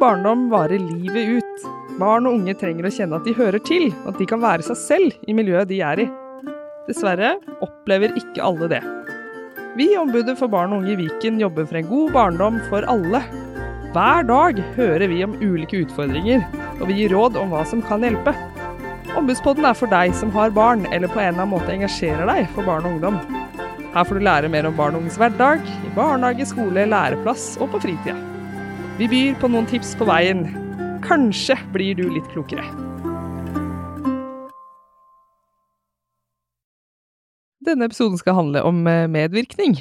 barndom varer livet ut. Barn og unge trenger å kjenne at de hører til, og at de kan være seg selv i miljøet de er i. Dessverre opplever ikke alle det. Vi i Ombudet for barn og unge i Viken jobber for en god barndom for alle. Hver dag hører vi om ulike utfordringer, og vi gir råd om hva som kan hjelpe. Ombudspodden er for deg som har barn, eller på en eller annen måte engasjerer deg for barn og ungdom. Her får du lære mer om barn og unges hverdag, i barnehage, skole, læreplass og på fritida. Vi byr på noen tips på veien. Kanskje blir du litt klokere. Denne episoden skal handle om eh, medvirkning.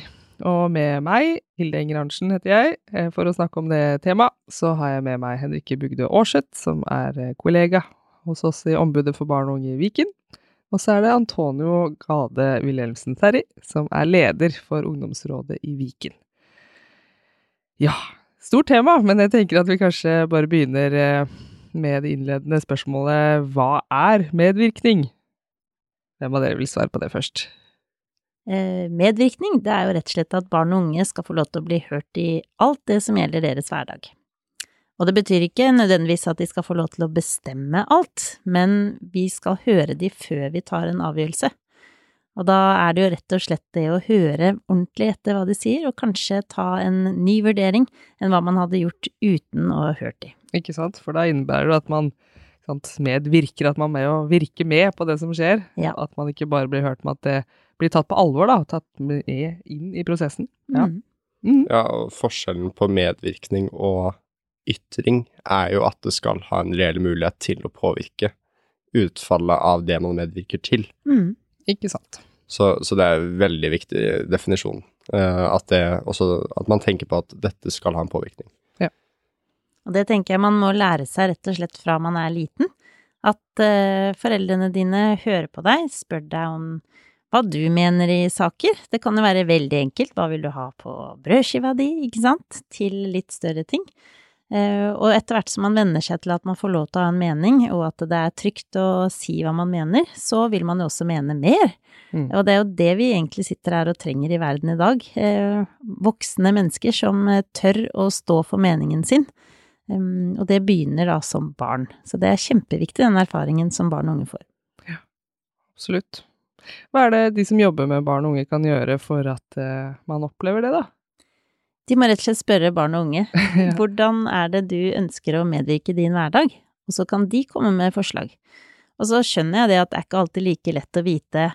Og med meg, Hilde Enger Arntzen heter jeg, eh, for å snakke om det temaet, så har jeg med meg Henrikke Bugdø Aarseth, som er eh, kollega hos oss i Ombudet for barn og unge i Viken. Og så er det Antonio Gade Wilhelmsen Terry, som er leder for ungdomsrådet i Viken. Ja, stort tema, men jeg tenker at vi kanskje bare begynner eh, med det innledende spørsmålet hva er medvirkning? Hvem av dere vil svare på det først? Eh, medvirkning, det er jo rett og slett at barn og unge skal få lov til å bli hørt i alt det som gjelder deres hverdag. Og det betyr ikke nødvendigvis at de skal få lov til å bestemme alt, men vi skal høre de før vi tar en avgjørelse. Og da er det jo rett og slett det å høre ordentlig etter hva de sier, og kanskje ta en ny vurdering enn hva man hadde gjort uten å ha hørt de. Ikke sant, for da innebærer det at man sant, medvirker, at man er med å virke med på det som skjer. Ja. At man ikke bare blir hørt med at det blir tatt på alvor, da, tatt med inn i prosessen. Ja. Mm. Mm. ja, og forskjellen på medvirkning og ytring er jo at det skal ha en reell mulighet til å påvirke utfallet av det man medvirker til. Mm. Ikke sant. Så, så, det er en veldig viktig definisjon. Uh, at, det, også, at man tenker på at dette skal ha en påvirkning. Ja. Og det tenker jeg man må lære seg rett og slett fra man er liten. At uh, foreldrene dine hører på deg, spør deg om hva du mener i saker. Det kan jo være veldig enkelt. Hva vil du ha på brødskiva di, ikke sant? Til litt større ting. Eh, og etter hvert som man venner seg til at man får lov til å ha en mening, og at det er trygt å si hva man mener, så vil man jo også mene mer. Mm. Og det er jo det vi egentlig sitter her og trenger i verden i dag. Eh, voksne mennesker som eh, tør å stå for meningen sin. og det begynner da som barn. Så det er kjempeviktig, den erfaringen som barn og unge får. Ja, absolutt. Hva er det de som jobber med barn og unge kan gjøre for at man opplever det, da? De må rett og slett spørre barn og unge ja. hvordan er det du ønsker å medvirke i din hverdag, og så kan de komme med forslag. Og så skjønner jeg det at det er ikke alltid like lett å vite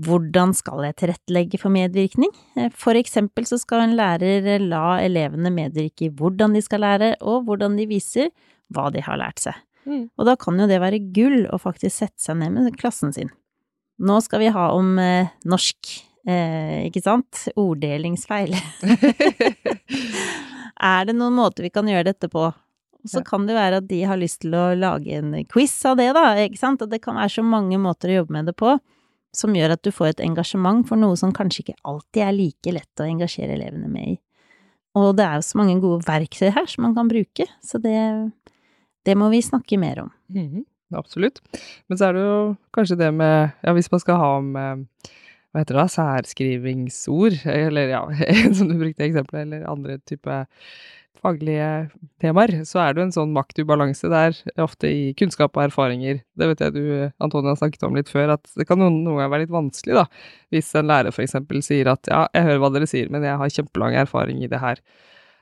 hvordan skal jeg tilrettelegge for medvirkning? For eksempel så skal en lærer la elevene medvirke i hvordan de skal lære, og hvordan de viser hva de har lært seg. Mm. Og da kan jo det være gull å faktisk sette seg ned med klassen sin. Nå skal vi ha om eh, norsk Eh, ikke sant? Orddelingsfeil. er det noen måter vi kan gjøre dette på? Så ja. kan det være at de har lyst til å lage en quiz av det, da, ikke sant? At det kan være så mange måter å jobbe med det på som gjør at du får et engasjement for noe som kanskje ikke alltid er like lett å engasjere elevene med i. Og det er jo så mange gode verktøy her som man kan bruke, så det, det må vi snakke mer om. Mm -hmm. Absolutt. Men så er det jo kanskje det med Ja, hvis man skal ha om eh, hva heter det, da, særskrivingsord, eller ja, som du brukte eksempelet, eller andre type faglige temaer, så er det jo en sånn maktubalanse der, ofte i kunnskap og erfaringer. Det vet jeg du, Antonia, snakket om litt før, at det kan noen ganger være litt vanskelig, da, hvis en lærer f.eks. sier at ja, jeg hører hva dere sier, men jeg har kjempelang erfaring i det her,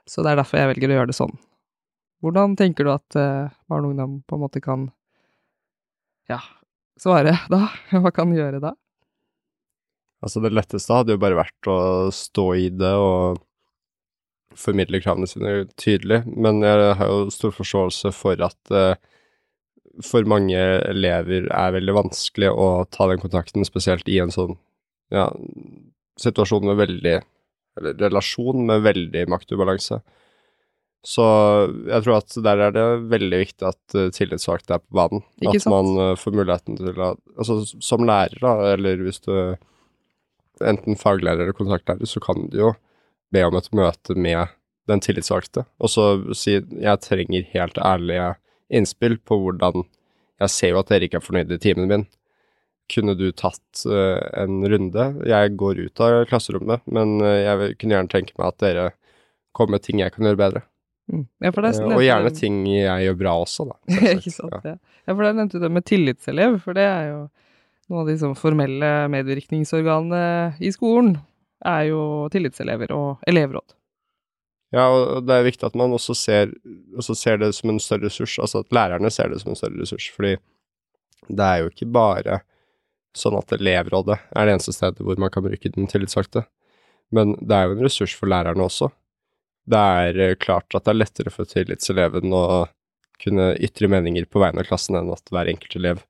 så det er derfor jeg velger å gjøre det sånn. Hvordan tenker du at uh, barn og ungdom på en måte kan ja, svare da? Hva kan gjøre da? Altså, det letteste hadde jo bare vært å stå i det og formidle kravene sine tydelig, men jeg har jo stor forståelse for at uh, for mange elever er veldig vanskelig å ta den kontakten, spesielt i en sånn ja, situasjon med veldig Eller relasjon med veldig maktubalanse. Så jeg tror at der er det veldig viktig at uh, tillitsvalgte er på banen. Ikke at sant? man uh, får muligheten til å Altså som lærer, da, eller hvis du enten faglærer eller kontaktlærer, så kan du jo be om et møte med den tillitsvalgte, og så si jeg trenger helt ærlige innspill på hvordan Jeg ser jo at dere ikke er fornøyd i timen min. Kunne du tatt uh, en runde? Jeg går ut av klasserommet, men uh, jeg kunne gjerne tenke meg at dere kommer med ting jeg kan gjøre bedre. Mm. Ja, er Eh, Og gjerne ting jeg gjør bra også, da. Ikke sant. Ja. ja, for da nevnte du det med tillitselev, for det er jo noen av de sånn formelle medvirkningsorganene i skolen er jo tillitselever og elevråd. Ja, og det er viktig at man også ser, også ser det som en større ressurs, altså at lærerne ser det som en større ressurs, fordi det er jo ikke bare sånn at elevrådet er det eneste stedet hvor man kan bruke den tillitsvalgte, men det er jo en ressurs for lærerne også. Det er eh, klart at det er lettere for tillitseleven å kunne ytre meninger på vegne av klassen enn at hver enkelt elev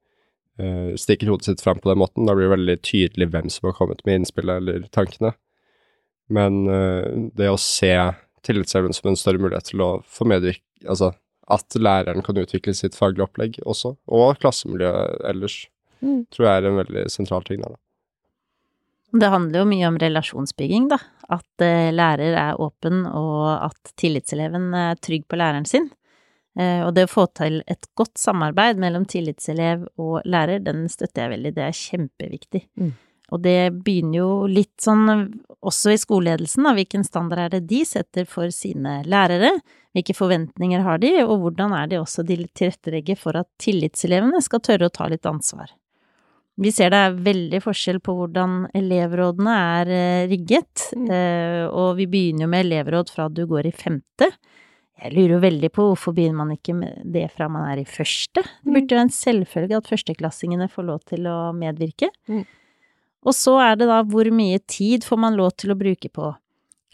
uh, stikker hodet sitt fram på den måten. Da blir det veldig tydelig hvem som har kommet med innspillet eller tankene. Men uh, det å se tillitseleven som en større mulighet til å få medvirke Altså at læreren kan utvikle sitt faglige opplegg også, og klassemiljøet ellers, Mm. tror jeg er en veldig sentral ting der, da. Det handler jo mye om relasjonsbygging, da. At eh, lærer er åpen, og at tillitseleven er trygg på læreren sin. Eh, og det å få til et godt samarbeid mellom tillitselev og lærer, den støtter jeg veldig. Det er kjempeviktig. Mm. Og det begynner jo litt sånn også i skoleledelsen, da. Hvilken standard er det de setter for sine lærere? Hvilke forventninger har de, og hvordan er det også de tilrettelegger for at tillitselevene skal tørre å ta litt ansvar? Vi ser det er veldig forskjell på hvordan elevrådene er eh, rigget, Mm. eh, og vi begynner jo med elevråd fra du går i femte. Jeg lurer jo veldig på hvorfor begynner man ikke med det fra man er i første? Det burde jo en selvfølge at førsteklassingene får lov til å medvirke. Mm. Og så er det da hvor mye tid får man lov til å bruke på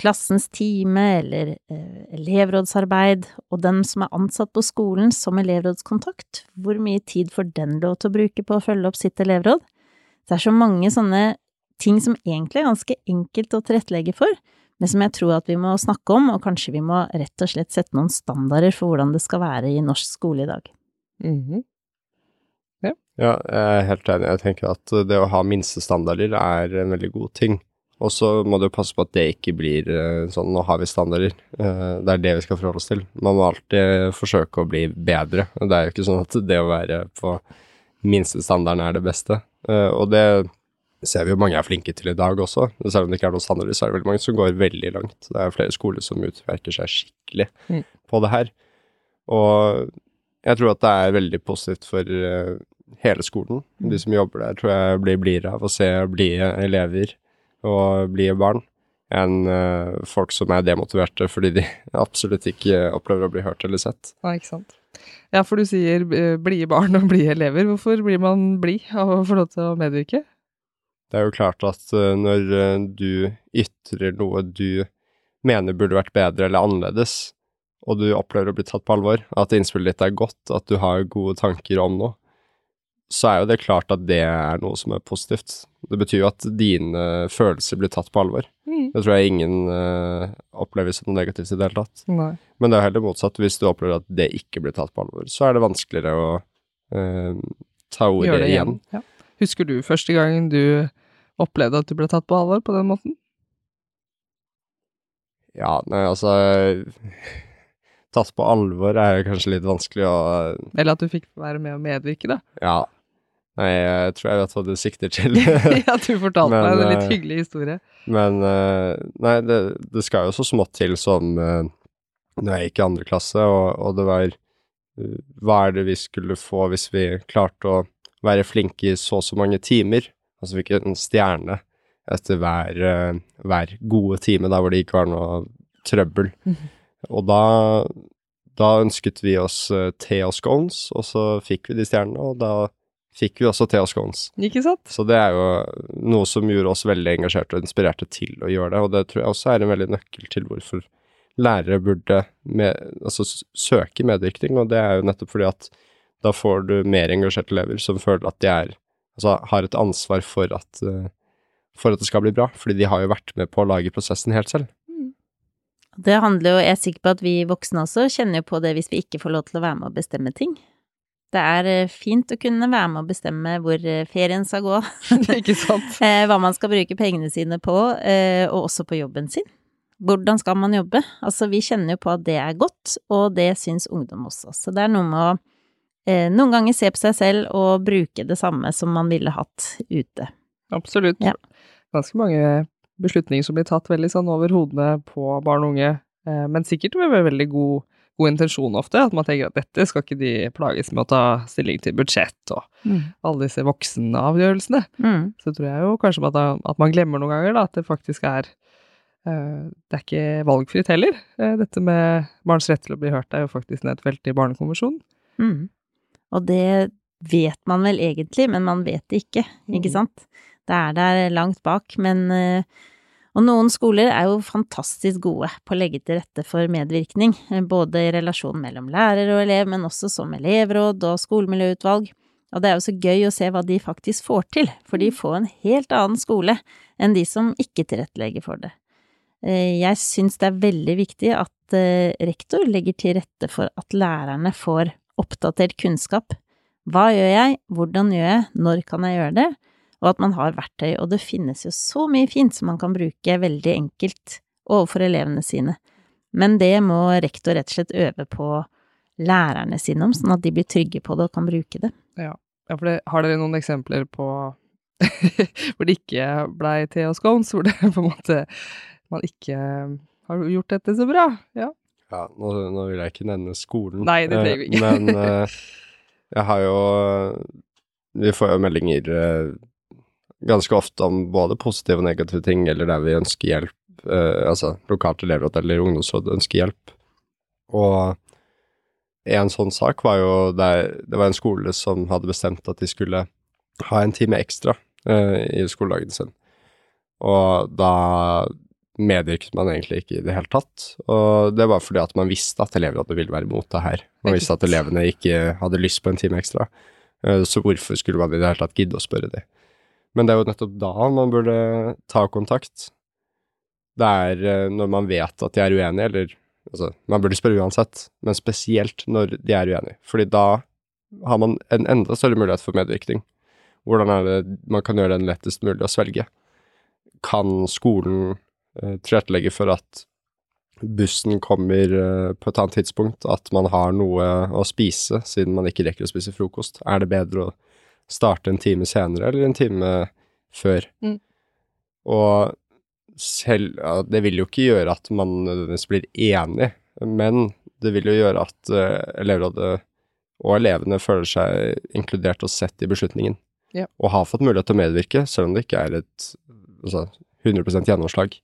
klassens time eller eh, elevrådsarbeid, og den som er ansatt på skolen som elevrådskontakt, hvor mye tid får den lov til å bruke på å følge opp sitt elevråd? Det er så mange sånne ting som egentlig er ganske enkelt å tilrettelegge for, men som jeg tror at vi må snakke om, og kanskje vi må rett og slett sette noen standarder for hvordan det skal være i norsk skole i dag. Mhm. Ja, jeg er helt enig. Jeg tenker at det å ha minstestandarder er en veldig god ting. Og så må du passe på at det ikke blir eh, sånn nå har vi standarder. Eh, Det er det vi skal forholde oss til. Man må alltid forsøke å bli bedre. Det er jo ikke sånn at det å være på minstestandarden er det beste. Eh, Og det ser vi jo mange er flinke til i dag også. Selv om det ikke er noen sannelig, så er det veldig mange som går veldig langt. Det er flere skoler som utverker seg skikkelig Mm. på det her. Og jeg tror at det er veldig positivt for eh, hele skolen. De som jobber der, tror jeg blir blidere av å se blide elever og blide barn enn eh, folk som er demotiverte fordi de absolutt ikke opplever å bli hørt eller sett. Ja, ikke sant. Ja, for du sier eh, blide barn og blide elever. Hvorfor blir man blid av å få lov til å medvirke? Det er jo klart at eh, når eh, du ytrer noe du mener burde vært bedre eller annerledes, og du opplever å bli tatt på alvor, at innspillet ditt er godt, at du har gode tanker om noe, så er jo det klart at det er noe som er positivt. Det betyr jo at dine følelser blir tatt på alvor. Mm. Det tror jeg ingen uh, opplever som noe negativt i det hele tatt. Nei. Men det er heller motsatt. Hvis du opplever at det ikke blir tatt på alvor, så er det vanskeligere å uh, ta ordet igjen. igjen. Ja. Husker du første gangen du opplevde at du ble tatt på alvor på den måten? Ja, nei, altså Tatt på alvor er kanskje litt vanskelig å Eller at du fikk være med å medvirke, da? Ja. Nei, jeg tror jeg vet hva du sikter til. ja, du fortalte Men, meg en litt eh, hyggelig historie. Men eh, nei, det, det skal jo så smått til som uh, når jeg gikk i andre klasse, og, og det var eh, Hva er det vi skulle få hvis vi klarte å være flinke i så og så mange timer? Altså fikk en stjerne etter hver, eh, hver gode time, der hvor det ikke var noe trøbbel. Mhm. Og da, da ønsket vi oss uh, te og scones, og så fikk vi de stjernene, og da fikk vi også te og scones. Ikke sant? Så det er jo noe som gjorde oss veldig engasjerte og inspirerte til å gjøre det, og det tror jeg også er en veldig nøkkel til hvorfor lærere burde med, altså, søke medvirkning, og det er jo nettopp fordi at da får du mer engasjerte elever som føler at de er, altså, har et ansvar for at, eh, for at det skal bli bra, fordi de har jo vært med på å lage prosessen helt selv. Det handler jo, jeg er sikker på at vi voksne også kjenner jo på det hvis vi ikke får lov til å være med og bestemme ting. Det er eh, fint å kunne være med og bestemme hvor eh, ferien skal gå, ikke sant? eh, hva man skal bruke pengene sine på, eh, og også på jobben sin. Hvordan skal man jobbe? Altså, vi kjenner jo på at det er godt, og det syns ungdom også. Så det er noe med å noen ganger se på seg selv og bruke det samme som man ville hatt ute. Absolutt. Ja. Ganske mange beslutninger som blir tatt veldig sånn over hodene på barn og unge, eh, men sikkert med veldig god god intensjon ofte, at man tenker at dette skal ikke de plages med å ta stilling til budsjett og Mm. alle disse voksenavgjørelsene. Mm. Så tror jeg jo kanskje at, at man glemmer noen ganger da, at det faktisk er eh, Det er ikke valgfritt heller. Eh, dette med barns rett til å bli hørt er jo faktisk nedfelt i Barnekonvensjonen. Mm. Og det vet man vel egentlig, men man vet det ikke, ikke Mm. sant? Det er der langt bak, men eh, Og noen skoler er jo fantastisk gode på å legge til rette for medvirkning, eh, både i relasjon mellom lærer og elev, men også som elevråd og skolemiljøutvalg. Og det er jo så gøy å se hva de faktisk får til, for de får en helt annen skole enn de som ikke tilrettelegger for det. Eh, Jeg syns det er veldig viktig at rektor legger til rette for at lærerne får oppdatert kunnskap. Hva gjør jeg, hvordan gjør jeg, når kan jeg gjøre det, og at man har verktøy, og det finnes jo så mye fint som man kan bruke veldig enkelt overfor elevene sine. Men det må rektor rett og slett øve på lærerne sine om, sånn at de blir trygge på det og kan bruke det. Ja, for det, har dere noen eksempler på hvor det ikke blei te og scones, hvor det på en måte man ikke har gjort dette så bra? Ja. Ja, nå, nå vil jeg ikke nevne skolen. Nei, det trenger vi ikke. Eh, Men uh, jeg har jo Vi får jo meldinger uh, ganske ofte om både positive og negative ting, eller der vi ønsker hjelp. Uh, altså lokalt elevråd eller ungdomsråd ønsker hjelp. Og en sånn sak var jo der det var en skole som hadde bestemt at de skulle ha en time ekstra i skoledagen sin. Og da medvirket man egentlig ikke i det hele tatt. Og det var fordi at man visste at elevrådet ville være imot det her. Man visste at elevene ikke hadde lyst på en time ekstra. Eh, Så hvorfor skulle man i det hele tatt gidde å spørre de? Men det er jo nettopp da man burde ta kontakt. Det er eh, når man vet at de er uenige, eller altså, man burde spørre uansett, men spesielt når de er uenige. Fordi da har man en enda større mulighet for medvirkning. Hvordan er det man kan gjøre den lettest mulig å svelge? Kan skolen tilrettelegge for at bussen kommer eh, på et annet tidspunkt, at man har noe å spise siden man ikke rekker å spise frokost? Er det bedre å starte en time senere eller en time før? Mm. Og selv ja, Det vil jo ikke gjøre at man nødvendigvis blir enig, men det vil jo gjøre at uh, elevrådet og elevene føler seg inkludert og sett i beslutningen. Ja. Og har fått mulighet til å medvirke, selv om det ikke er et altså, 100% gjennomslag.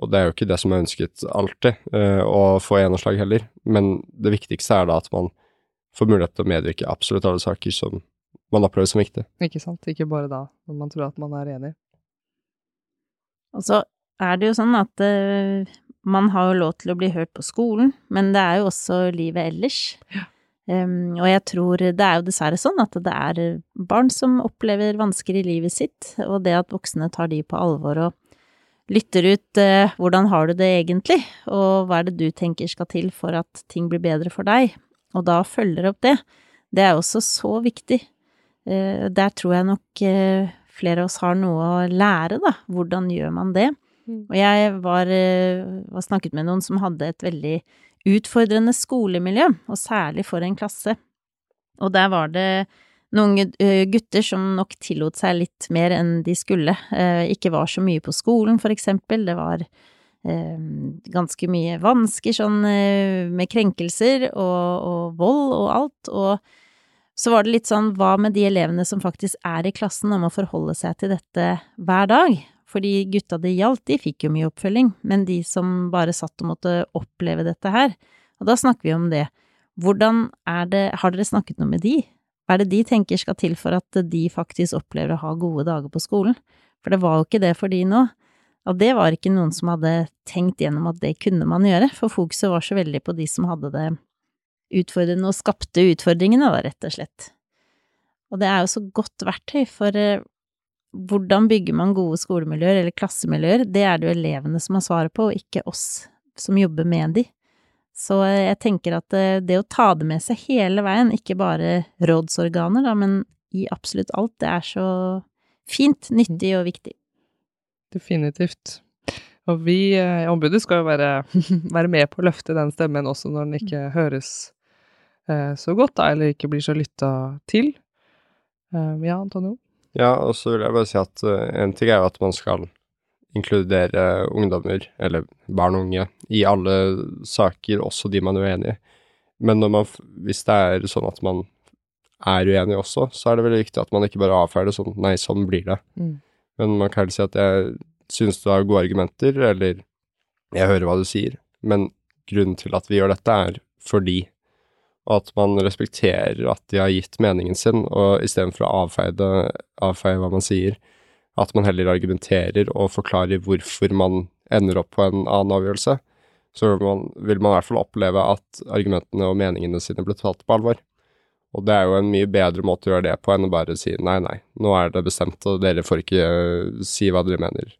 Og det er jo ikke det som er ønsket alltid, eh, å få gjennomslag heller. Men det viktigste er da at man får mulighet til å medvirke i absolutt alle saker som man opplever som viktig. Ikke sant? Ikke bare da, når man tror at man er enig. Og så er det jo sånn at uh, man har jo lov til å bli hørt på skolen, men det er jo også livet ellers. Um, og jeg tror det er jo dessverre sånn at det er barn som opplever vansker i livet sitt, og det at voksne tar de på alvor og lytter ut eh, hvordan har du det egentlig, og hva er det du tenker skal til for at ting blir bedre for deg, og da følger opp det, det er også så viktig. Eh, der tror jeg nok eh, flere av oss har noe å lære, da. Hvordan gjør man det? Mm. Og jeg var, eh, var snakket med noen som hadde et veldig utfordrende skolemiljø, og særlig for en klasse. Og der var det noen eh, gutter som nok tillot seg litt mer enn de skulle. Eh, Ikke var så mye på skolen, for eksempel. Det var eh, ganske mye vansker sånn med krenkelser og, og vold og alt. Og så var det litt sånn, hva med de elevene som faktisk er i klassen om å forholde seg til dette hver dag? Fordi gutta det gjaldt, de fikk jo mye oppfølging, men de som bare satt og måtte oppleve dette her, og da snakker vi om det. Hvordan er det, har dere snakket noe med de? Hva er det de tenker skal til for at de faktisk opplever å ha gode dager på skolen? For det var jo ikke det for de nå. Og det var ikke noen som hadde tenkt gjennom at det kunne man gjøre, for fokuset var så veldig på de som hadde det utfordrende og skapte utfordringene, da, rett og slett. Og det er jo så godt verktøy, for eh, hvordan bygger man gode skolemiljøer eller klassemiljøer, det er det jo elevene som har svaret på, og ikke oss som jobber med de. Så eh, jeg tenker at eh, det å ta det med seg hele veien, ikke bare rådsorganer, da, men i absolutt alt, det er så fint, nyttig og viktig. Definitivt. Og vi eh, i ombudet skal jo være, være med på å løfte den stemmen også når den ikke høres eh, så godt, da, eller ikke blir så lytta til. Eh, ja, Antonio? Ja, og så vil jeg bare si at eh, en ting er jo at man skal inkludere ungdommer, eller barn og unge, i alle saker, også de man er uenig i. Men man, hvis det er sånn at man er uenig også, så er det veldig viktig at man ikke bare avfeier det sånn nei, sånn blir det. Mm. Men man kan heller si at jeg synes du har gode argumenter, eller jeg hører hva du sier, men grunnen til at vi gjør dette er fordi, og at man respekterer at de har gitt meningen sin, og istedenfor å avfeie, det, avfeie hva man sier, at man heller argumenterer og forklarer hvorfor man ender opp på en annen avgjørelse, så vil man, vil man i hvert fall oppleve at argumentene og meningene sine blir tatt på alvor. Og det er jo en mye bedre måte å gjøre det på enn å bare si nei, nei, nå er det bestemt, og dere får ikke uh, si hva dere mener.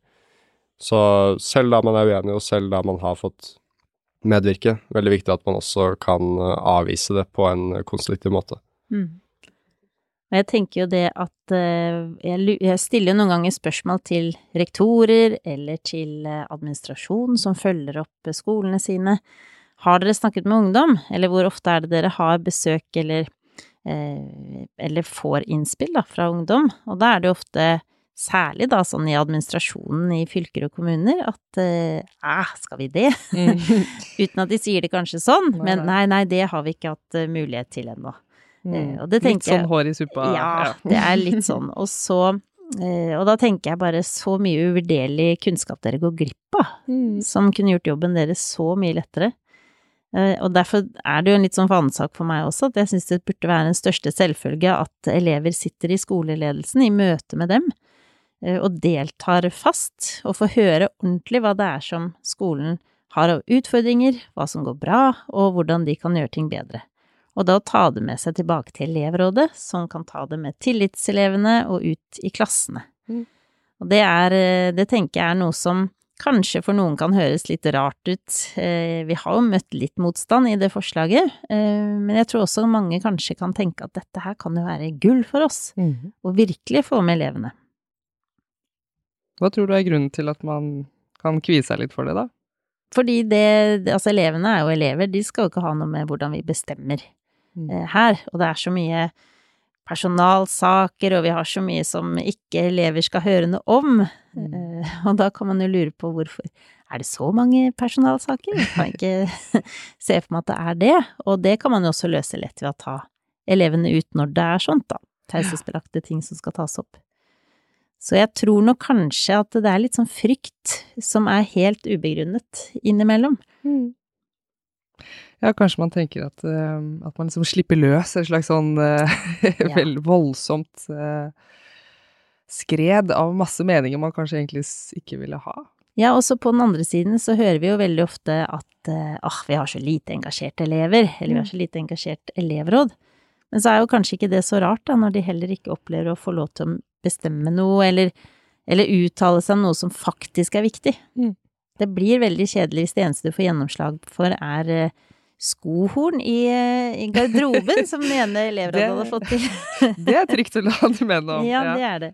Så selv da man er uenig, og selv da man har fått medvirke, veldig viktig at man også kan uh, avvise det på en konstruktiv måte. Mm. Og jeg tenker jo det at uh, jeg, stiller jo noen ganger spørsmål til rektorer eller til administrasjonen som følger opp skolene sine. Har dere snakket med ungdom, eller hvor ofte er det dere har besøk eller Eh, eller får innspill da, fra ungdom. Og da er det jo ofte, særlig da sånn i administrasjonen i fylker og kommuner, at eh, skal vi det? Mm. Uten at de sier det kanskje sånn, men nei, nei, det har vi ikke hatt mulighet til ennå. Mm. Uh, litt sånn hår i suppa? Ja, ja, det er litt sånn. Og så uh, Og da tenker jeg bare så mye uvurderlig kunnskap dere går glipp av, mm. som kunne gjort jobben deres så mye lettere. Eh, og derfor er det jo en litt sånn fanesak for meg også, at jeg syns det burde være en største selvfølge at elever sitter i skoleledelsen i møte med dem, eh, og deltar fast, og får høre ordentlig hva det er som skolen har av utfordringer, hva som går bra, og hvordan de kan gjøre ting bedre. Og da ta det med seg tilbake til elevrådet, som kan ta det med tillitselevene og ut i klassene. Mm. Og det er, eh, det tenker jeg er noe som kanskje for noen kan høres litt rart ut. Eh, vi har jo møtt litt motstand i det forslaget, eh, men jeg tror også mange kanskje kan tenke at dette her kan jo være gull for oss, mm. og virkelig få med elevene. Hva tror du er grunnen til at man kan kvie seg litt for det, da? Fordi det, altså elevene er jo elever, de skal jo ikke ha noe med hvordan vi bestemmer mm. Eh, her, og det er så mye personalsaker, og vi har så mye som ikke elever skal høre noe om. Mm. Eh, og da kan man jo lure på hvorfor. Er det så mange personalsaker? Jeg kan ikke se for meg at det er det. Og det kan man jo også løse lett ved å ta elevene ut når det er sånt, da. Taushetsbelagte ting som skal tas opp. Så jeg tror nok kanskje at det er litt sånn frykt som er helt ubegrunnet innimellom. Mm. Ja, kanskje man tenker at, uh, at man liksom slipper løs et slags sånn uh, ja. veldig voldsomt uh, skred av masse meninger man kanskje egentlig ikke ville ha. Ja, også på den andre siden så hører vi jo veldig ofte at ah, vi har så lite engasjerte elever, eller vi har mm. så lite engasjert elevråd. Men så er jo kanskje ikke det så rart, da, når de heller ikke opplever å få lov til å bestemme noe, eller, eller uttale seg om noe som faktisk er viktig. Mm. Det blir veldig kjedelig hvis det eneste du får gjennomslag for, er skohorn i, i garderoben, som den ene elevrådet hadde fått til. det er trygt å la de mene om. Ja, det er det.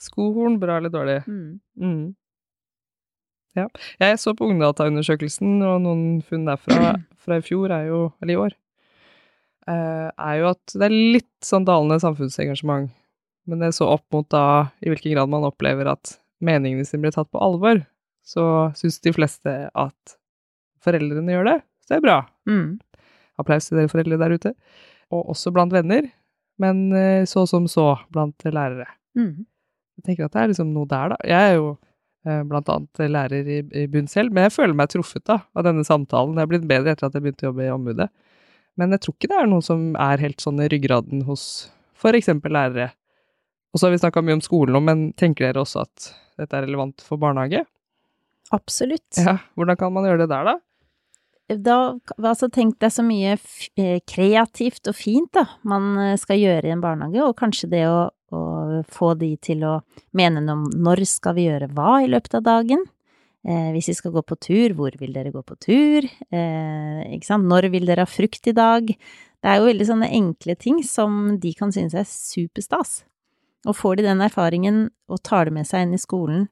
Skohorn, bra eller dårlig? Mm. Mm. Ja. Jeg så på Ungdata-undersøkelsen, og noen funn derfra fra i fjor er jo, eller i år, eh, er jo at det er litt sånn dalende samfunnsengasjement. Men det er så opp mot da i hvilken grad man opplever at meningene sine blir tatt på alvor, så syns de fleste at foreldrene gjør det, Så det er bra. Mm. Applaus til dere foreldre der ute. Og også blant venner, men eh, så som så blant lærere. Mm. Jeg tenker at det er liksom noe der, da. Jeg er jo eh, blant annet lærer i, i bunn selv, men jeg føler meg truffet da, av denne samtalen. Jeg er blitt bedre etter at jeg begynte å jobbe i ombudet. Men jeg tror ikke det er noe som er helt sånn i ryggraden hos eksempel lærere. Og så har vi snakka mye om skolen nå, men tenker dere også at dette er relevant for barnehage? Absolutt. Ja, Hvordan kan man gjøre det der, da? da, altså tenk deg så mye eh, kreativt og fint da, man eh, skal gjøre i en barnehage, og kanskje det å, å få de til å mene noe om når skal vi gjøre hva i løpet av dagen. Eh, hvis vi skal gå på tur, hvor vil dere gå på tur? Eh, ikke sant, når vil dere ha frukt i dag? Det er jo veldig sånne enkle ting som de kan synes er superstas. Og får de den erfaringen og tar det med seg inn i skolen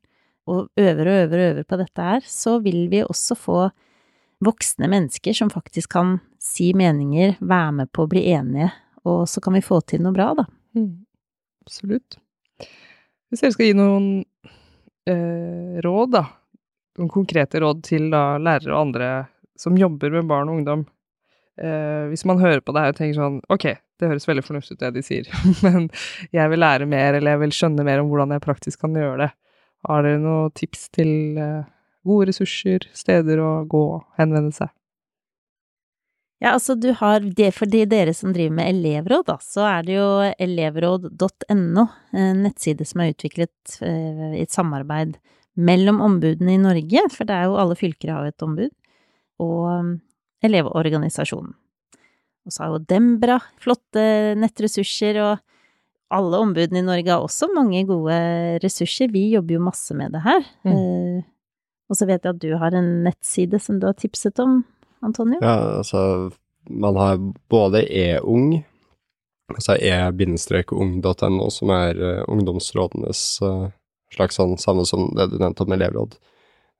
og øver og øver og øver på dette her, så vil vi også få voksne mennesker som faktisk kan si meninger, være med på å bli enige, og så kan vi få til noe bra, da. Mm. Absolutt. Hvis dere skal gi noen eh, råd, da, noen konkrete råd til da, lærere og andre som jobber med barn og ungdom. Eh, hvis man hører på det her og tenker sånn Ok, det høres veldig fornuftig ut det de sier, men jeg vil lære mer, eller jeg vil skjønne mer om hvordan jeg praktisk kan gjøre det. Har dere noen tips til eh, gode ressurser, steder å gå og henvende seg? Ja, altså du har for de dere som driver med elevråd, da, så er det jo elevråd.no, en nettside som er utviklet eh, i et samarbeid mellom ombudene i Norge, for det er jo alle fylker har et ombud, og um, Elevorganisasjonen. Og så har jo Dembra flotte nettressurser, og alle ombudene i Norge har også mange gode ressurser. Vi jobber jo masse med det her. Mm. Eh, og så vet jeg at du har en nettside som du har tipset om, Antonio. Ja, altså man har både e-ung, altså e-ung.no, som er uh, ungdomsrådenes uh, slags sånn samme som det du nevnte om elevråd.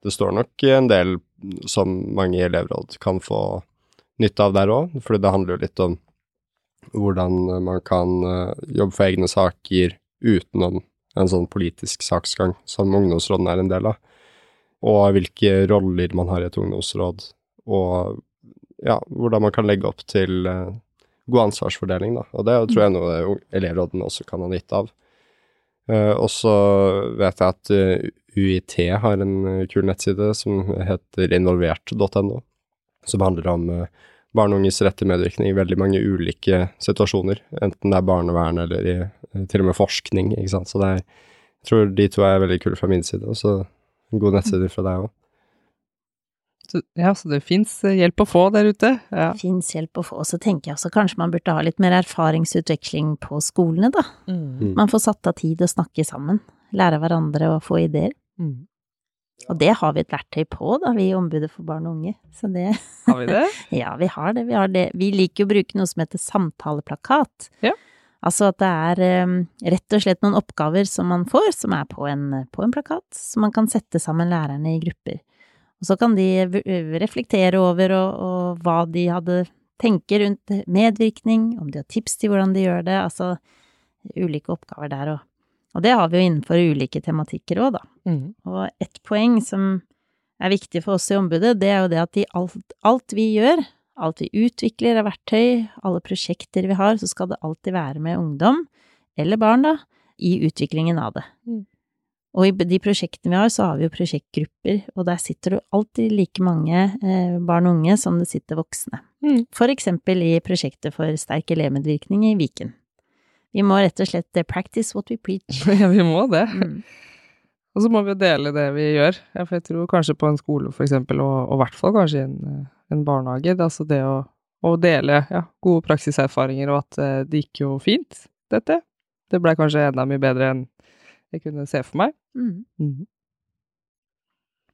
Det står nok en del som mange elevråd kan få nytte av der òg, for det handler jo litt om hvordan man kan uh, jobbe for egne saker utenom en sånn politisk saksgang som ungdomsrådene er en del av, og hvilke roller man har i et ungdomsråd, og ja, hvordan man kan legge opp til uh, god ansvarsfordeling, da. Og det tror jeg noe elevrådene også kan ha nytte av. Uh, og så vet jeg at UiT har en kul nettside som heter involvert.no, som handler om barn og unges rett til medvirkning i veldig mange ulike situasjoner, enten det er barnevern eller i, til og med forskning, ikke sant. Så det er, jeg tror de to er veldig kule fra min side, og så gode god nettside fra deg òg. Ja, så det fins hjelp å få der ute. Ja. Det Fins hjelp å få. Og så tenker jeg også kanskje man burde ha litt mer erfaringsutveksling på skolene, da. Mm. Man får satt av tid å snakke sammen, lære hverandre og få ideer. Mm. Og det har vi et verktøy på, da, vi i Ombudet for barn og unge. Så det Har vi det? Ja, vi har det. Vi har det. Vi liker jo å bruke noe som heter samtaleplakat. Ja. Altså at det er um, rett og slett noen oppgaver som man får, som er på en, på en plakat, som man kan sette sammen lærerne i grupper. Og så kan de reflektere over og, og hva de hadde tenker rundt medvirkning, om de har tips til hvordan de gjør det, altså ulike oppgaver der og Og det har vi jo innenfor ulike tematikker òg, da. Mm. Og ett poeng som er viktig for oss i ombudet, det er jo det at i alt, alt vi gjør, alt vi utvikler av verktøy, alle prosjekter vi har, så skal det alltid være med ungdom, eller barn, da, i utviklingen av det. Mm. Og i de prosjektene vi har, så har vi jo prosjektgrupper, og der sitter det alltid like mange eh, barn og unge som det sitter voksne. Mm. For eksempel i prosjektet for sterk elevmedvirkning i Viken. Vi må rett og slett eh, practice what we preach. ja, vi må det. Mm. Og så må vi jo dele det vi gjør. Ja, for jeg tror kanskje på en skole, for eksempel, og, og i hvert fall kanskje i en, eh, en barnehage, det altså det å, å dele ja, gode praksiserfaringer, og at eh, det gikk jo fint, dette. Det blei kanskje enda mye bedre enn jeg kunne se for meg. Mm. Mm.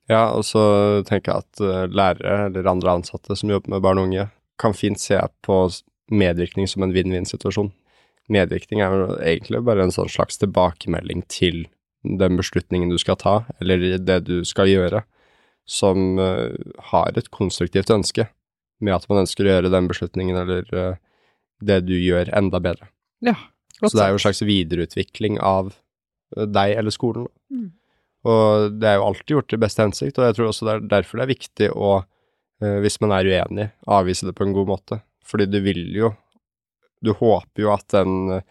Ja, og så tenker jeg at lærere eller andre ansatte som jobber med barn og unge, kan fint se på medvirkning som en vinn-vinn-situasjon. Medvirkning er jo egentlig bare en sånn slags tilbakemelding til den beslutningen du skal ta, eller det du skal gjøre, som uh, har et konstruktivt ønske med at man ønsker å gjøre den beslutningen eller uh, det du gjør, enda bedre. Ja, Så det er jo en slags videreutvikling av deg eller skolen. Mm. Og det er jo alltid gjort i beste hensikt, og jeg tror også det er derfor det er viktig å, eh, hvis man er uenig, avvise det på en god måte. Fordi du vil jo Du håper jo at den eh,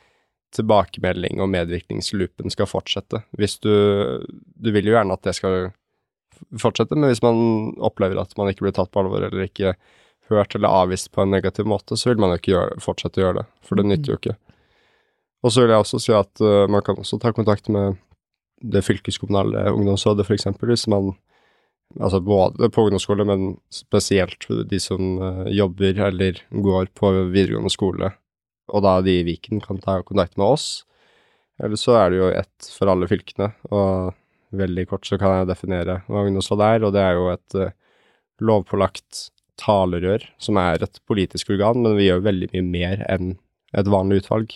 tilbakemelding og medvirkningsloopen skal fortsette. Hvis du Du vil jo gjerne at det skal fortsette, men hvis man opplever at man ikke blir tatt på alvor, eller ikke hørt eller avvist på en negativ måte, så vil man jo ikke gjøre, fortsette å gjøre det, for det nytter jo ikke. Og så vil jeg også si at uh, man kan også ta kontakt med det fylkeskommunale ungdomsrådet, f.eks., hvis man Altså både på ungdomsskole, men spesielt de som uh, jobber eller går på videregående skole, og da de i Viken kan ta kontakt med oss. Eller så er det jo ett for alle fylkene, og veldig kort så kan jeg definere hva ungdomsrådet er, og det er jo et uh, lovpålagt talerør, som er et politisk organ, men vi gjør veldig mye mer enn et vanlig utvalg.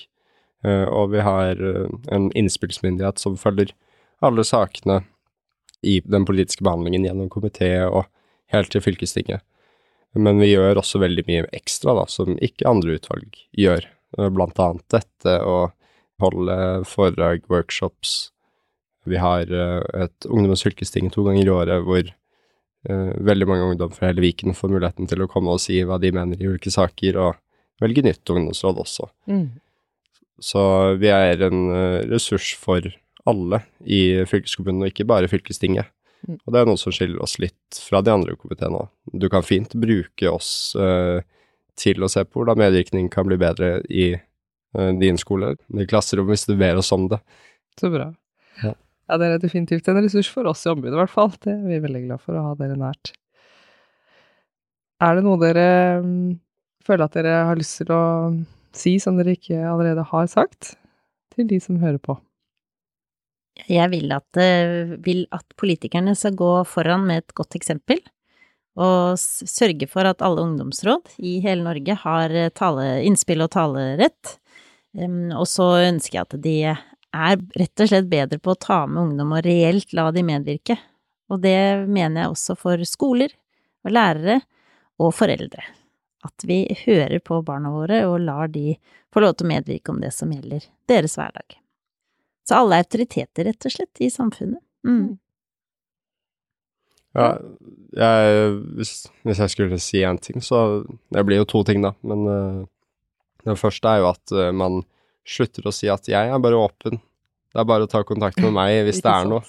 Uh, og vi har uh, en innspillsmyndighet som følger alle sakene i den politiske behandlingen gjennom komité og helt til fylkestinget. Men vi gjør også veldig mye ekstra, da, som ikke andre utvalg gjør. Uh, blant annet dette å holde foredrag, workshops, Vi har eh, et ungdommens fylkesting to ganger i året hvor eh, veldig mange ungdom fra hele Viken får muligheten til å komme og si hva de mener i ulike saker, og velge nytt ungdomsråd også. Mm. Så vi er en eh, ressurs for alle i fylkeskommunen, og ikke bare fylkestinget. Mm. Og det er noe som skiller oss litt fra de andre komiteene òg. Du kan fint bruke oss eh, til å se på hvordan medvirkning kan bli bedre i eh, din skole, i klasserommet, hvis du ber oss om det. Så bra. Ja. ja, dere er definitivt en ressurs for oss i ombudet, i hvert fall. Det er vi veldig glad for å ha dere nært. Er det noe dere mm, føler at dere har lyst til å si som dere ikke allerede har sagt, til de som hører på? Jeg vil at, eh, vil at politikerne skal gå foran med et godt eksempel, og sørge for at alle ungdomsråd i hele Norge har eh, tale, innspill og talerett. Og så ønsker jeg at de er rett og slett bedre på å ta med ungdom og reelt la de medvirke. Og det mener jeg også for skoler og lærere og foreldre. At vi hører på barna våre og lar de få lov til å medvirke om det som gjelder deres hverdag. Så alle er autoriteter, rett og slett, i samfunnet. Mm. Ja, jeg, hvis, hvis jeg skulle si én ting, så Det blir jo to ting, da. Men uh, den første er jo at uh, man slutter å si at 'jeg er bare åpen'. Det er bare å ta kontakt med meg hvis det er noe.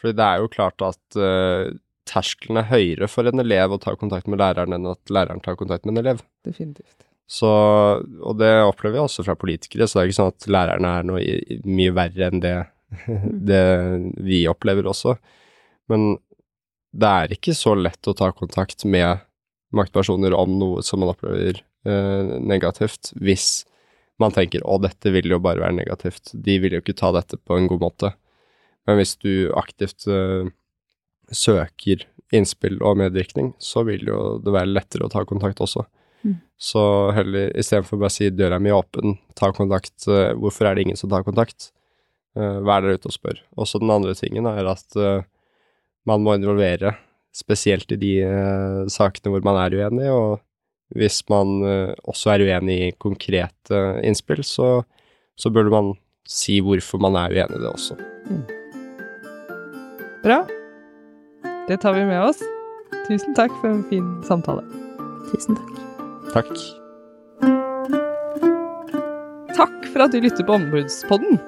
Fordi det er jo klart at uh, terskelen er høyere for en elev å ta kontakt med læreren enn at læreren tar kontakt med en elev. Definitivt. Så, og det opplever jeg også fra politikere, så det er ikke sånn at lærerne er noe i- mye verre enn det, det vi opplever også. Men det er ikke så lett å ta kontakt med maktpersoner om noe som man opplever eh, negativt, hvis man tenker 'å, dette vil jo bare være negativt', de vil jo ikke ta dette på en god måte. Men hvis du aktivt eh, søker innspill og medvirkning, så vil jo det være lettere å ta kontakt også. Så heller istedenfor bare å si 'døra mi er åpen', ta kontakt. eh, Hvorfor er det ingen som tar kontakt? Eh, Vær der ute og spør. Også den andre tingen er at eh, man må involvere, spesielt i de uh, sakene hvor man er uenig, og hvis man uh, også er uenig i konkrete innspill, så, så burde man si hvorfor man er uenig i det også. Bra. Det tar vi med oss. Tusen takk for en fin samtale. Tusen takk. Takk. Takk for at du lytter på Ombudspodden.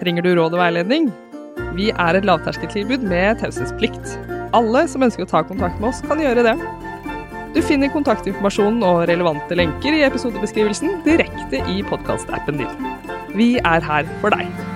Trenger du råd og veiledning? Vi er et lavterskeltilbud med taushetsplikt. Alle som ønsker å ta kontakt med oss, kan gjøre det. Du finner kontaktinformasjonen og relevante lenker i episodebeskrivelsen direkte i podkastappen din. Vi er her for deg.